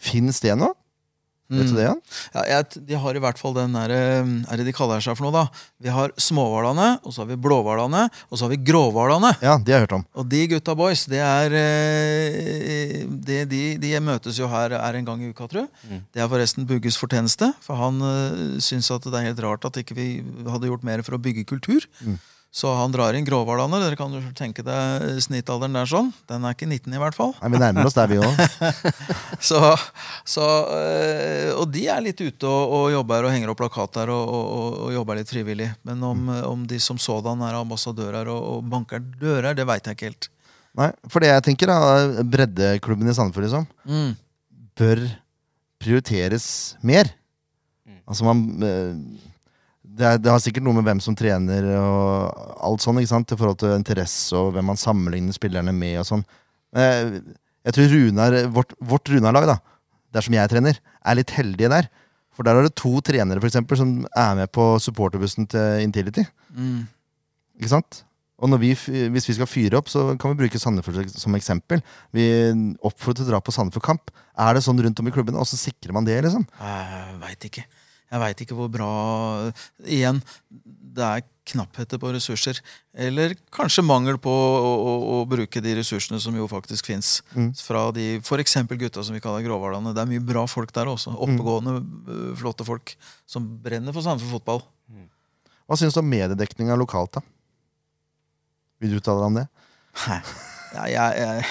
Fins det nå? Vet du det, Jan? Ja, jeg, de har i hvert fall den der, eh, er det de kaller seg for noe, da? Vi har småhvalene, og så har vi blåhvalene, og så har vi gråhvalene. Ja, de har jeg hørt om. Og de gutta boys, det er eh, det, de, de møtes jo her er en gang i uka, tror jeg. Det er forresten Bugges fortjeneste, for han uh, syns at det er helt rart at ikke vi hadde gjort mer for å bygge kultur. Så han drar inn gråhvalene. Dere kan jo tenke deg snittalderen der sånn. Den er ikke 19 i hvert fall. Nei, Vi nærmer oss der, vi òg. Så, så, øh, og de er litt ute og, og jobber og henger opp plakater og, og, og jobber litt frivillig. Men om, om de som sådan er ambassadører og, og banker dører, det veit jeg ikke helt. Nei, for det jeg tenker, da, breddeklubben i Sandefjord liksom, Mm. bør prioriteres mer. Altså man eh, det, er, det har sikkert noe med hvem som trener og alt sånn, ikke sant? i forhold til interesse og hvem man sammenligner spillerne med og sånn. Jeg, Jeg tror Runar, vårt, vårt Runar-lag, da, der som jeg trener, er litt heldige der. For der har du to trenere for eksempel, som er med på supporterbussen til Intility. Mm. Ikke sant? Og når vi, hvis vi skal fyre opp, så kan vi bruke Sandefjord som eksempel. Vi oppfordrer til å dra på Sandefjord-kamp. Er det sånn rundt om i klubbene, så sikrer man det, liksom? Jeg veit ikke. Jeg veit ikke hvor bra Igjen, det er knappheter på ressurser. Eller kanskje mangel på å, å, å bruke de ressursene som jo faktisk fins. Mm. Fra de f.eks. gutta som vi kaller gråhvalene. Det er mye bra folk der også. Oppegående, mm. flotte folk som brenner for Sandefjord fotball. Hva syns du om mediedekninga lokalt, da? Vil du uttale deg om det? Ja, jeg jeg,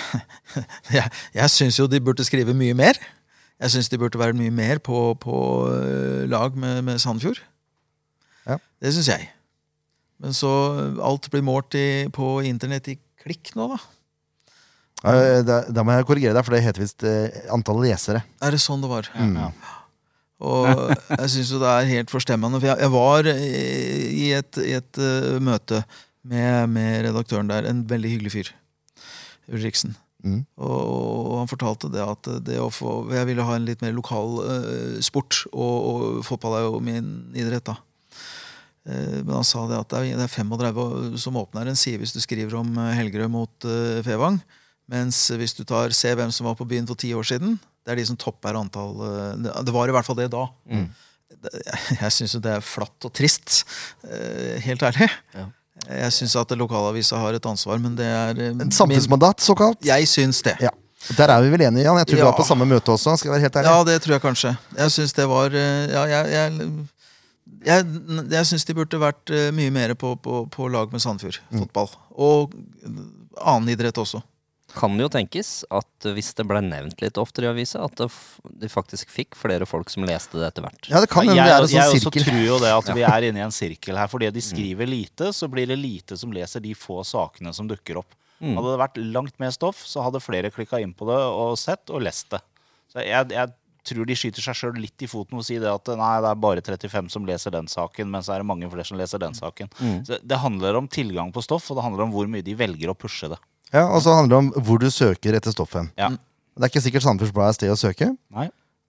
jeg, jeg syns jo de burde skrive mye mer. Jeg syns de burde være mye mer på, på øh, lag med, med Sandefjord. Ja. Det syns jeg. Men så alt blir målt i, på internett i klikk nå, da. Ja, Da, da må jeg korrigere deg, for det heter visst eh, antall lesere. Er det sånn det var? Mm. Ja. Og jeg syns jo det er helt forstemmende. For jeg, jeg var i i et, i et øh, møte med, med redaktøren der. En veldig hyggelig fyr. Ulriksen. Mm. Og, han fortalte det at det få, jeg ville ha en litt mer lokal uh, sport, og, og fotball er jo min idrett, da. uh, men han sa det at det er, det er 35 som åpner en side hvis du skriver om eh, Helgerød mot uh, Fevang. Mens hvis du tar Se hvem som var på byen for ti år siden, Det er de som topper antall det- var i hvert fall det da. Mm. Jeg, syns jo det er flatt og trist. Helt ærlig. Ja. Jeg syns at lokalavisa har et ansvar, men det er eh, En samfunnsmandat, såkalt. Jeg syns det. Ja. Der er vi vel enige, Jan. Jeg tror ja. du var på samme møte også. skal jeg være helt ærlig. Ja, det tror jeg kanskje. Jeg syns det var eh, Ja, jeg jeg, jeg, jeg syns de burde vært eh, mye mer på, på, på lag med Sandefjord Mm. Og annen idrett også. Kan det jo tenkes at hvis det ble nevnt litt oftere i avisa, at det de faktisk fikk flere folk som leste det etter hvert. Ja, det kan hende jeg det er en jeg sånn også tror jo det at vi er inne i en sirkel her. Fordi de skriver lite, så blir det lite som leser de få sakene som dukker opp. Mm. Hadde det vært langt mer stoff, så hadde flere klikka inn på det og sett og lest det. Så jeg, jeg tror de skyter seg sjøl litt i foten og sier det at nei, det er bare 35 som leser den saken, men så er det mange flere som leser den saken. Mm. Så det handler om tilgang på stoff, og det handler om hvor mye de velger å pushe det. Ja, Og så handler det om hvor du søker etter stoffet. Ja. Det er ikke sikkert Sandefjords Blad er sted å søke. Nei.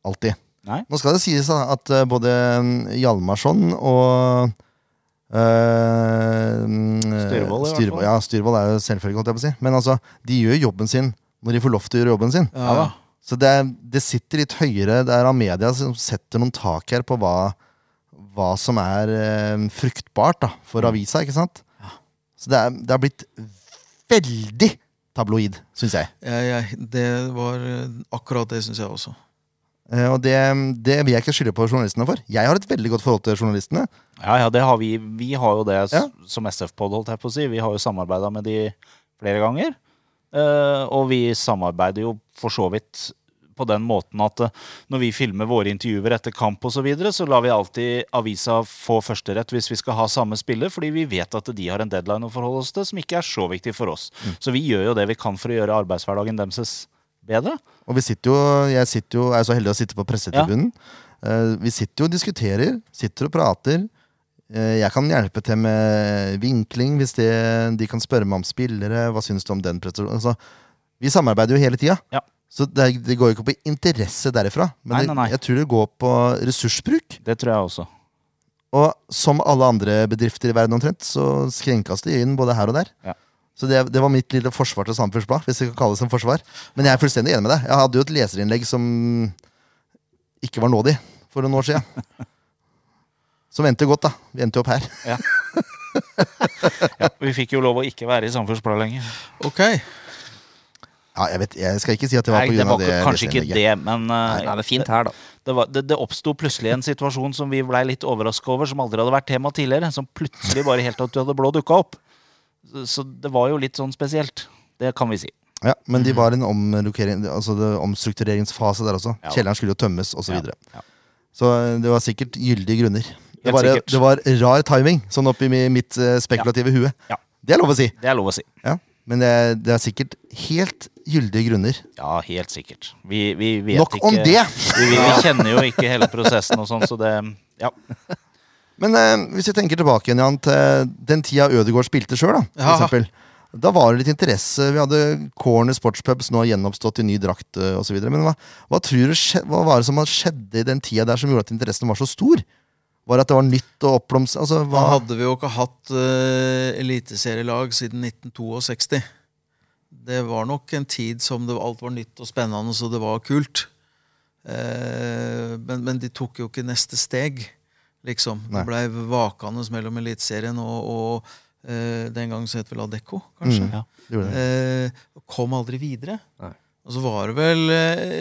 Alltid. Nei. Nå skal det sies da, at eh, både mm, Hjalmarsson og øh, mm, Styrvold, i hvert fall. Ja, Styrvold er jo selvfølgelig, holdt jeg på å si. Men altså, de gjør jobben sin når de får lov til å gjøre jobben sin. Ja, da. Så det, er- det sitter litt høyere. Det er av media som setter noen tak her på hva, hva som er eh, fruktbart da, for avisa, ikke sant? Så det, er, det har blitt veldig tabloid, syns jeg. Ja, ja, det var eh, akkurat det, syns jeg også. Eh, og det, det vil jeg ikke skylde på journalistene for. Jeg har et veldig godt forhold til journalistene. Ja, ja, det har vi. Vi har jo det Ja. som SF-pod, holdt jeg på å si. Vi har jo samarbeida med de flere ganger. Eh, og vi samarbeider jo for så vidt på den måten at eh, når vi filmer våre intervjuer etter kamp osv., så, videre, så lar vi alltid avisa få førsterett hvis vi skal ha samme spiller, fordi vi vet at de har en deadline å forholde oss til som ikke er så viktig for oss. Så vi gjør jo det vi kan for å gjøre arbeidshverdagen deres bedre. Og vi sitter jo, jeg sitter jo, er så heldig å sitte på pressetribunen. Ja. vi sitter jo og diskuterer, sitter og prater. Eh, jeg kan hjelpe til med vinkling hvis det, de kan spørre meg om spillere. Hva syns du om den prestasjonen? Altså, vi samarbeider jo hele tida. Ja. Så det, det går jo ikke på interesse derifra. Men Nei, nei, nei. jeg tror det går på ressursbruk. Det tror jeg også. Og som alle andre bedrifter i verden omtrent, så skrenkes det inn både her og der. Ja. Så det, det var mitt lille forsvar til Sandefjords Blad, hvis det kan kalles en forsvar. Men jeg er fullstendig enig med deg. Jeg hadde jo et leserinnlegg som ikke var nådig for noen år siden. Som endte godt, da. Vi endte jo opp her. Ja, vi fikk jo lov å ikke være i Samfunnsbladet lenger. Ok. Ja, jeg, vet, jeg skal ikke si at det var pga. det var det. kanskje ikke det, men eh, Nei, men fint her, da. det, var, det, det oppsto plutselig en situasjon som vi blei litt overraska over, som aldri hadde vært tema tidligere. Som plutselig bare helt at du hadde blå dukka opp. Så, det var jo litt sånn spesielt. Det kan vi si. Ja, men de var i en altså det, omstruktureringsfase der også. Ja. Kjelleren skulle jo tømmes, osv. Så, Ja, videre. ja. så eh, det var sikkert gyldige grunner. Det bare, var, det var rar timing, sånn oppi mitt spekulative spekulative hue. Ja. Det er lov å si. Det er lov å si. Ja. Men det, det er sikkert helt gyldige grunner. Ja, helt sikkert. Vi, vi vet Nok ikke om det! Vi, vi, vi kjenner jo ikke hele prosessen og sånn, så det Ja. Men eh, hvis vi tenker tilbake igjen Jan, til den tida Ødegaard spilte sjøl, da, for eksempel. Da var det litt interesse. Vi hadde Corner Sportspubs nå gjenoppstått i ny drakt eh, osv. Men hva, hva du skje, hva var det som skjedde i den tida der som gjorde at interessen var så stor? Var at det var nytt og oppblomst... Altså, Da hadde vi jo ikke hatt uh, eliteserielag siden 1962. Det var nok en tid som det, alt var nytt og spennende, så det var kult. Uh, men, men de tok jo ikke neste steg, liksom. Nei. Det blei vakende mellom Eliteserien og, og uh, den gang så het vel Adecco, kanskje. Mm. Ja. det det. Kom aldri videre. Nei. Og så var det vel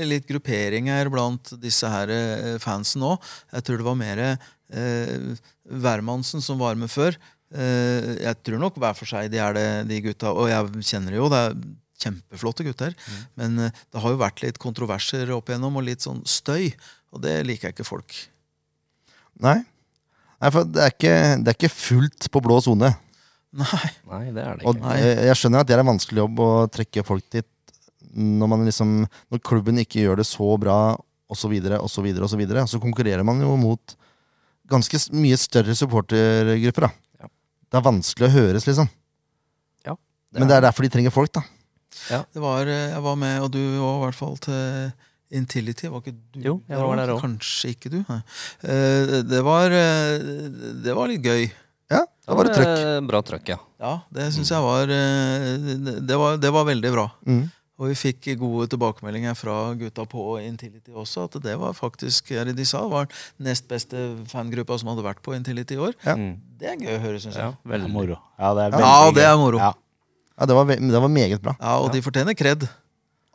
litt grupperinger blant disse her fansen òg. Jeg tror det var mer eh, Wermansen som var med før. Eh, jeg tror nok hver for seg de er det, de gutta. Og jeg kjenner det jo, det er kjempeflotte gutter. Men eh, det har jo vært litt kontroverser opp igjennom, og litt sånn støy. Og det liker jeg ikke folk. Nei. Nei, for det er, ikke, det er ikke fullt på blå sone. Nei. Nei, det er det ikke. Og, jeg, jeg skjønner at det er en vanskelig jobb å trekke folk dit når, man liksom, når klubben ikke gjør det så bra, osv., osv., osv. Så konkurrerer man jo mot ganske mye større supportergrupper. da. Ja. Det er vanskelig å høres, liksom. Men det er derfor de trenger folk, da. Det var, eh, jeg var med, og du var i hvert fall til Intility. Var ikke du Jo, jeg var der òg. Kanskje ikke du. Nei. Eh, Det var, eh, det var litt gøy. Ja, da var det trøkk. Bra trøkk, ja. Ja, det syns jeg var, det var Det var veldig bra. Mm. Og vi fikk gode tilbakemeldinger fra gutta på Intility også, at det var faktisk eller de sa, var nest beste fangruppa som hadde vært på Intility i år. Ja. Mm. Det er gøy å høre, syns Ja, jeg. Er veldig. moro. Ja, det er Ja, det er moro. Ja, Ja, det var, ve- det var meget bra. Ja, Og de fortjener kred.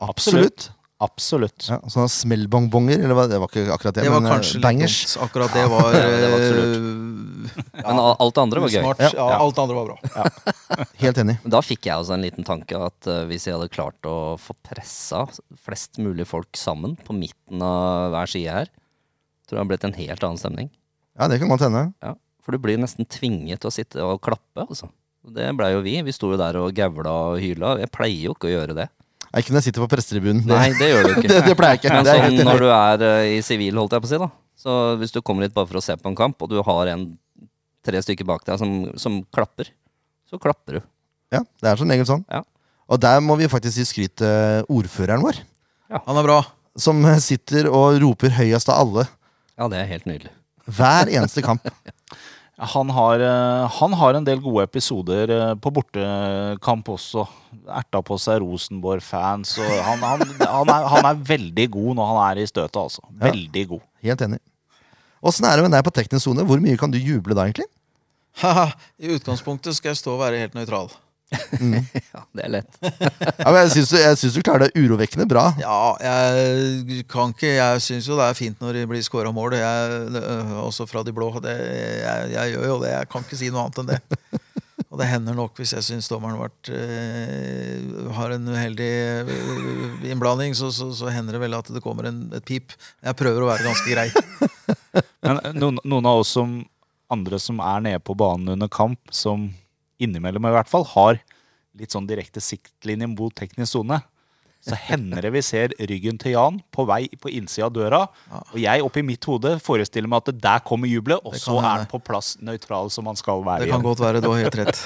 absolutt. Absolutt. Ja, sånne smellbongbonger, eller hva? Det var ikke akkurat det, Det var men eh, kanskje bangers. Litt, Akkurat det var, Ja, det var eh, Men alt det andre var gøy. Smart. Ja. Ja, alt det andre var bra. Helt enig. Da fikk jeg også en liten tanke at eh, hvis jeg hadde klart å få pressa flest mulig folk sammen på midten av hver side her, tror jeg det hadde blitt en helt annen stemning. Ja, det kan godt hende. Ja, For du blir nesten tvinget til å sitte og klappe, altså. Det blei jo vi. Vi sto jo der og gaula og hyla. Jeg pleier jo ikke å gjøre det. Nei, Ikke når jeg sitter på prestetribunen. Nei, det gjør du ikke. det, det pleier jeg ikke. Men Det er sånn når du er uh, i sivil, holdt jeg på å si, da. Så hvis du kommer hit bare for å se på en kamp, og du har en tre stykker bak deg som, som klapper, så klapper du. Ja, det er sånn regel sånn. Ja. Og der må vi faktisk gi skryt til ordføreren vår, Ja. Han er bra. som sitter og roper høyest av alle Ja, det er helt nydelig. hver eneste kamp. Han har, eh, han har en del gode episoder eh, på bortekamp også. Erta på seg Rosenborg-fans. Han, han, han, er, han er veldig god når han er i støtet, altså. Ja. Veldig god. Helt enig. Åssen er det med deg på teknisk sone? Hvor mye kan du juble da, egentlig? I utgangspunktet skal jeg stå og være helt nøytral. Ja, det er lett. Ja, men jeg syns du, jeg syns du klarer det urovekkende bra. Ja, jeg kan ikke Jeg syns jo det er fint når det blir scora mål, jeg, øh, også fra de blå. Det, jeg, jeg gjør jo det. Jeg kan ikke si noe annet enn det. Og det hender nok hvis jeg syns dommeren vært, øh, har en uheldig øh, innblanding, så, så, så hender det vel at det kommer en, et pip. Jeg prøver å være ganske grei. Men noen, noen av oss som andre som er nede på banen under kamp, som innimellom i hvert fall har litt sånn direkte siktlinje mot teknisk sone, så hender det vi ser ryggen til Jan på vei på innsida av døra. Og jeg oppi mitt hode forestiller meg at der kommer jubelet, og så er han på plass nøytral som han skal være. Det kan igjen. godt være du har helt rett.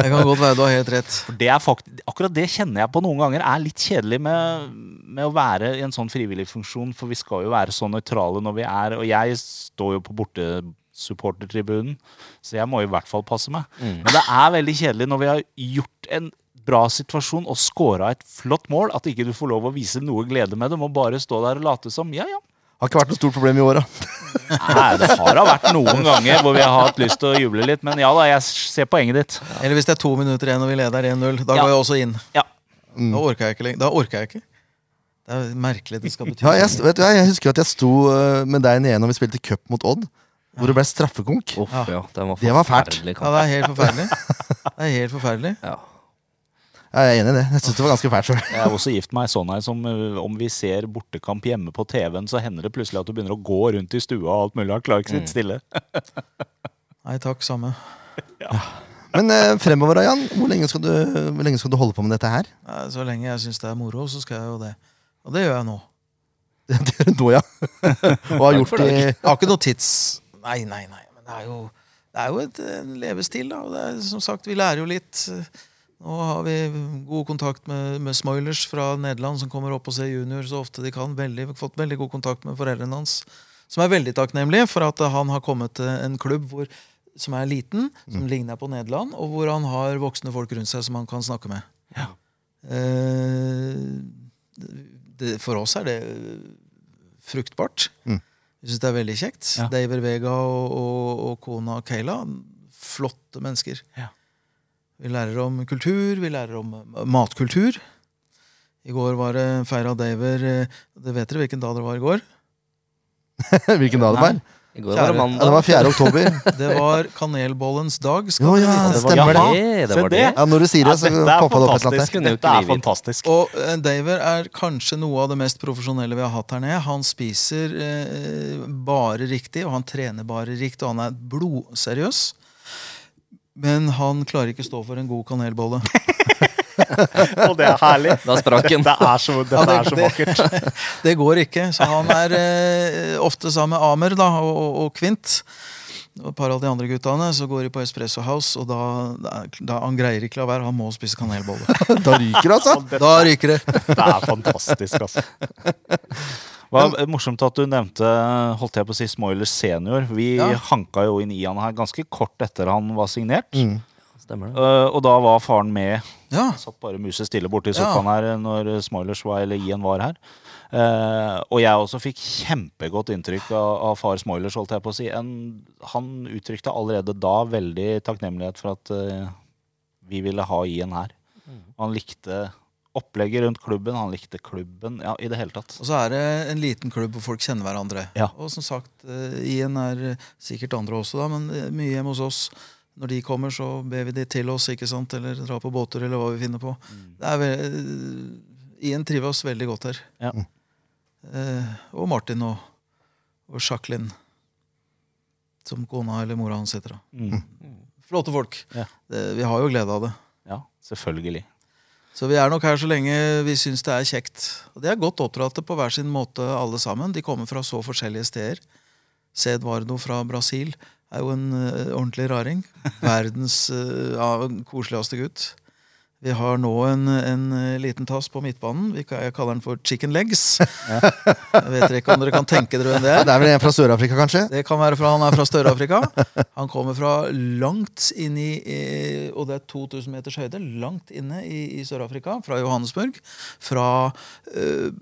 Det kan godt være du har helt rett. Det er akkurat det kjenner jeg på noen ganger er litt kjedelig med, med å være i en sånn frivillig funksjon, for vi skal jo være så nøytrale når vi er Og jeg står jo på bortesupportertribunen, så jeg må i hvert fall passe meg. Men det er veldig kjedelig når vi har gjort en bra situasjon og scora et flott mål, at ikke du får lov å vise noe glede med det. Må bare stå der og late som ja, ja. Har ikke vært noe stort problem i åra. Nei, det har da vært noen ganger hvor vi har hatt lyst til å juble litt, men ja da, jeg ser poenget ditt. Eller hvis det er to minutter igjen og vi leder 1-0. Da Ja. går jeg også inn. Ja. Da orker jeg ikke lenger. Da orker jeg ikke. Det er merkelig det skal bety Ja, jeg, vet du, jeg husker at jeg sto øh, med deg nede når vi spilte cup mot Odd, hvor det ble straffekonk. Uff, ja. Den var Det var fælt. Ja, det er helt forferdelig. Det er helt forferdelig. Ja. Ja, jeg er enig i det. Jeg syns det var ganske fælt sjøl. Jeg er også gift meg sånn her som uh, om vi ser bortekamp hjemme på TV-en, så hender det plutselig at du begynner å gå rundt i stua og alt mulig. Han klarer ikke sitte stille. Nei takk, samme. Men eh, fremover, Jan, hvor lenge, skal du, hvor lenge skal du holde på med dette her? Så lenge jeg syns det er moro, så skal jeg jo det. Og det gjør jeg nå. Det gjør du nå, ja. Og har gjort det Jeg har ikke noe tids... Nei, nei, nei. Men det er jo, det er jo et en levestil, da. Og det er, som sagt, vi lærer jo litt. Nå har vi god kontakt med, med Smoilers fra Nederland, som kommer opp og ser junior så ofte de kan. Veldig, fått veldig god kontakt med foreldrene hans, som er veldig takknemlige for at han har kommet til en klubb hvor, som er liten, som ligner på Nederland, og hvor han har voksne folk rundt seg som han kan snakke med. Ja. Eh, det, for oss er det fruktbart. Mm. Jeg syns det er veldig kjekt. Ja. Daver Vega og, og, og kona Kayla, flotte mennesker. Ja. Vi lærer om kultur, vi lærer om eh, matkultur. I går var det feira Daver eh, det Vet dere hvilken dag det var i går? Hvilken dag det var? I går var det mandag. Ja, det var 4. oktober. Det var kanelbollens dag. Jo, Skal ja, det stemmer det. Ja, det var det. Ja, Når du sier det, så popper det opp et eller annet Dette er fantastisk. Og uh, Daver er kanskje noe av det mest profesjonelle vi har hatt her nede. Han spiser uh, bare riktig, og han trener bare riktig, og han er blodseriøs. Men han klarer ikke å stå for en god kanelbolle. Og det er herlig. Da sprakk den. Det er så, dette Ja, det- er så det- vakkert. Det går ikke. Så han er eh, ofte sammen med Amer da, og, og, og Kvint. Og et par av de andre guttene så går de på Espresso House, og da, da, da han greier ikke la være. Han må spise kanelbolle. Da ryker det, altså. Da ryker det. Det er fantastisk, altså. Var morsomt at du nevnte holdt jeg på å si Smoilers senior. Vi Ja. hanka jo inn i han her ganske kort etter han var signert. Mm. Stemmer det. Uh, og da var faren med. Ja, satt bare musestille borti Ja. sofaen her når Smoilers var, eller Ian var her. Uh, og jeg også fikk kjempegodt inntrykk av, av far Smoilers, holdt jeg på å si. En, han uttrykte allerede da veldig takknemlighet for at uh, vi ville ha Ian her. Han likte opplegget rundt klubben, han likte klubben. Ja, i det hele tatt. Og så er det en liten klubb hvor folk kjenner hverandre. Ja. Og som sagt, eh, Ian er eh, sikkert andre også, da, men eh, mye hjemme hos oss. Når de kommer, så ber vi de til oss, ikke sant? eller dra på båter, eller hva vi finner på. Det er ve eh, Ian trives veldig godt her. Ja. Eh, og Martin og, og Jacqueline, som kona eller mora hans heter. da. Mm. Flotte folk. Ja. Det, vi har jo glede av det. Ja, selvfølgelig. Så vi er nok her så lenge vi syns det er kjekt. Og de er godt oppdratte på hver sin måte, alle sammen. De kommer fra så forskjellige steder. Sedvardo fra Brasil er jo en uh, ordentlig raring. Verdens uh, ja, koseligste gutt. Vi har nå en, en eh, liten tass på midtbanen. Vi, jeg kaller den for chicken legs. Jeg vet ikke om dere kan tenke dere hvem det er. Det er vel en fra Sør-Afrika, kanskje? Det kan være fra han er fra Sør-Afrika. Han kommer fra langt inn i Og det er 2000 meters høyde. Langt inne i, i Sør-Afrika. Fra Johannesburg. Fra øh,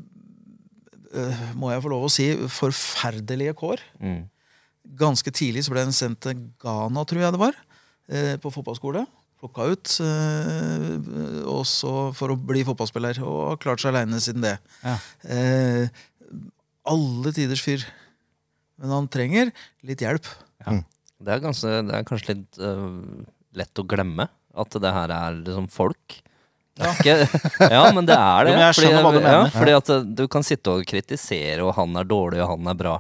øh, Må jeg få lov å si forferdelige kår. Mm. Ganske tidlig så ble han sendt til Ghana, tror jeg det var. eh, På fotballskole. Plukka ut. eh, Også for å bli fotballspiller. Og har klart seg aleine siden det. Ja. Eh, alle tiders fyr. Men han trenger litt hjelp. Det er, ganske, det er kanskje litt uh, lett å glemme at det her er liksom folk. Ikke, ja, men det er det. Jo, men jeg skjønner hva du ja, fordi at du kan sitte og kritisere, og han er dårlig, og han er bra.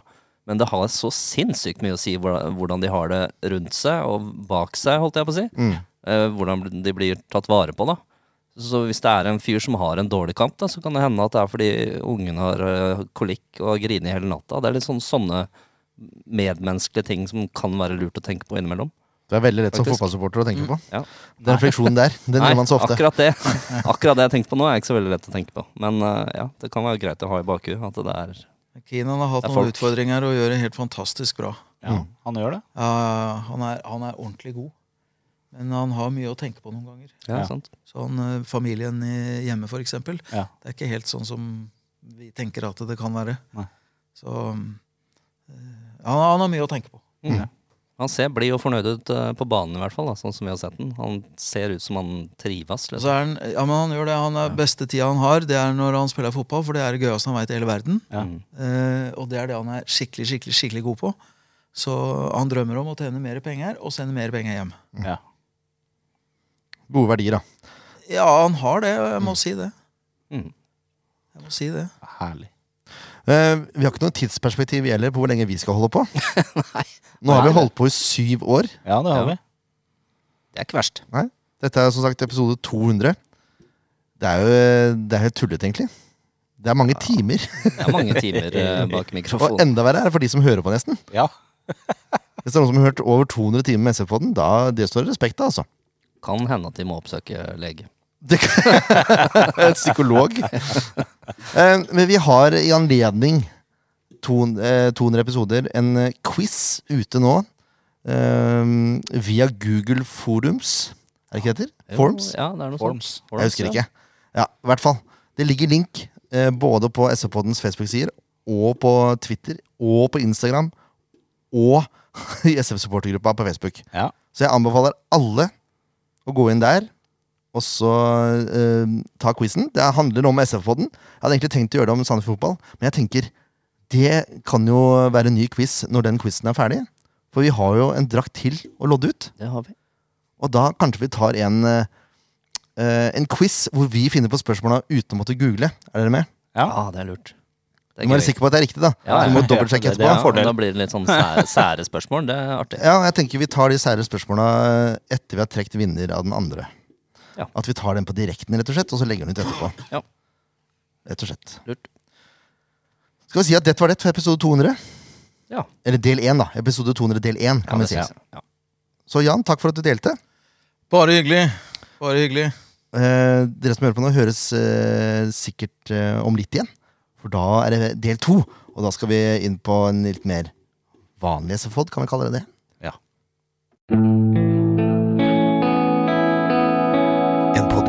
Men det har så sinnssykt mye å si hvordan de har det rundt seg og bak seg, holdt jeg på å si. Mm. Eh, hvordan de blir tatt vare på, da. Så hvis det er en fyr som har en dårlig kamp, da, så kan det hende at det er fordi ungen har øh, kolikk og griner hele natta. Det er litt sånn sånne medmenneskelige ting som kan være lurt å tenke på innimellom. Det er veldig lett som fotballsupporter å tenke på. Ja. Den refleksjonen der, den gjør man så ofte. akkurat det Akkurat det jeg tenkte på nå, er ikke så veldig lett å tenke på. Men uh, ja, det kan være greit å ha i bakhuet at det er Keenan har hatt noen utfordringer og gjør det helt fantastisk bra. Ja, Mm. han gjør det. Ja, han, er, han er ordentlig god. Men han har mye å tenke på noen ganger. Ja, Ja. sant. Sånn familien i hjemme, for eksempel. Ja. Det er ikke helt sånn som vi tenker at det kan være. Nei. Så uh, han, han har mye å tenke på. Mm. Han ser blid og fornøyd ut øh, på banen, i hvert fall, da, sånn som vi har sett den. Han ser ut som han trives. Liksom. er han, ja, men han gjør det. Han er Beste tida han har, det er når han spiller fotball, for det er det gøyeste han veit i hele verden. Ja. Mm. Eh, og det er det han er skikkelig, skikkelig, skikkelig god på. Så han drømmer om å tjene mer penger og sende mer penger hjem. Ja. Gode verdier, da. Ja, han har det, og jeg må si det. Mm. Jeg må si det. Herlig. Eh, vi har ikke noe tidsperspektiv heller på hvor lenge vi skal holde på. Nå har vi holdt på i syv år. Ja, det har Ja. vi. Det er ikke verst. Dette er som sagt episode 200. Det er jo det er helt tullete, egentlig. Det er mange timer. Det er mange timer bak mikrofonen. Og enda verre er det for de som hører på, nesten. Ja. Hvis det er noen som har hørt over 200 timer med SF-podden, da det står det respekt av, altså. Kan hende at de må oppsøke lege. En psykolog. Eh, Men vi har i anledning eh, 200 episoder en eh, quiz ute nå. eh, via Google Forums. Er det ikke det heter? Jo, Forms? Ja, det er noe Forms. Forms. Jeg husker ikke. Ja, i hvert fall. Det ligger link eh, både på SV-poddens Facebook-sider og på Twitter og på Instagram og i SF-supportergruppa på Facebook. Ja. Så jeg anbefaler alle å gå inn der og så eh, ta quizen. Det handler om SF-podden. Jeg hadde egentlig tenkt å gjøre det om Sandefjord Fotball, men jeg tenker det kan jo være en ny quiz når den quizen er ferdig. For vi har jo en drakt til å lodde ut. Det har vi. Og da kanskje vi tar en, eh, en quiz hvor vi finner på spørsmåla uten å måtte google. Er dere med? Ja. Ja, det er lurt. Det Du må være sikker på at det er riktig, da. Ja, Så du må ja. dobbeltsjekke Det- det etterpå. er. Da blir det litt sånn sære, sære spørsmål. Det er artig. Ja, jeg tenker vi tar de sære spørsmåla etter vi har trukket vinner av den andre. Ja. At vi tar den på direkten, rett og slett, og så legger den ut etterpå. Ja. Rett og slett. Lurt. Skal vi si at dette var det for episode 200? Ja. Eller del 1, da. Episode 200 del 1, Ja, kan vi si. Så Jan, takk for at du delte. Bare hyggelig. Bare hyggelig. Eh, dere som hører på nå, høres eh, sikkert eh, om litt igjen. For da er det del to, og da skal vi inn på en litt mer vanlig SFOD, kan vi kalle det det? Ja.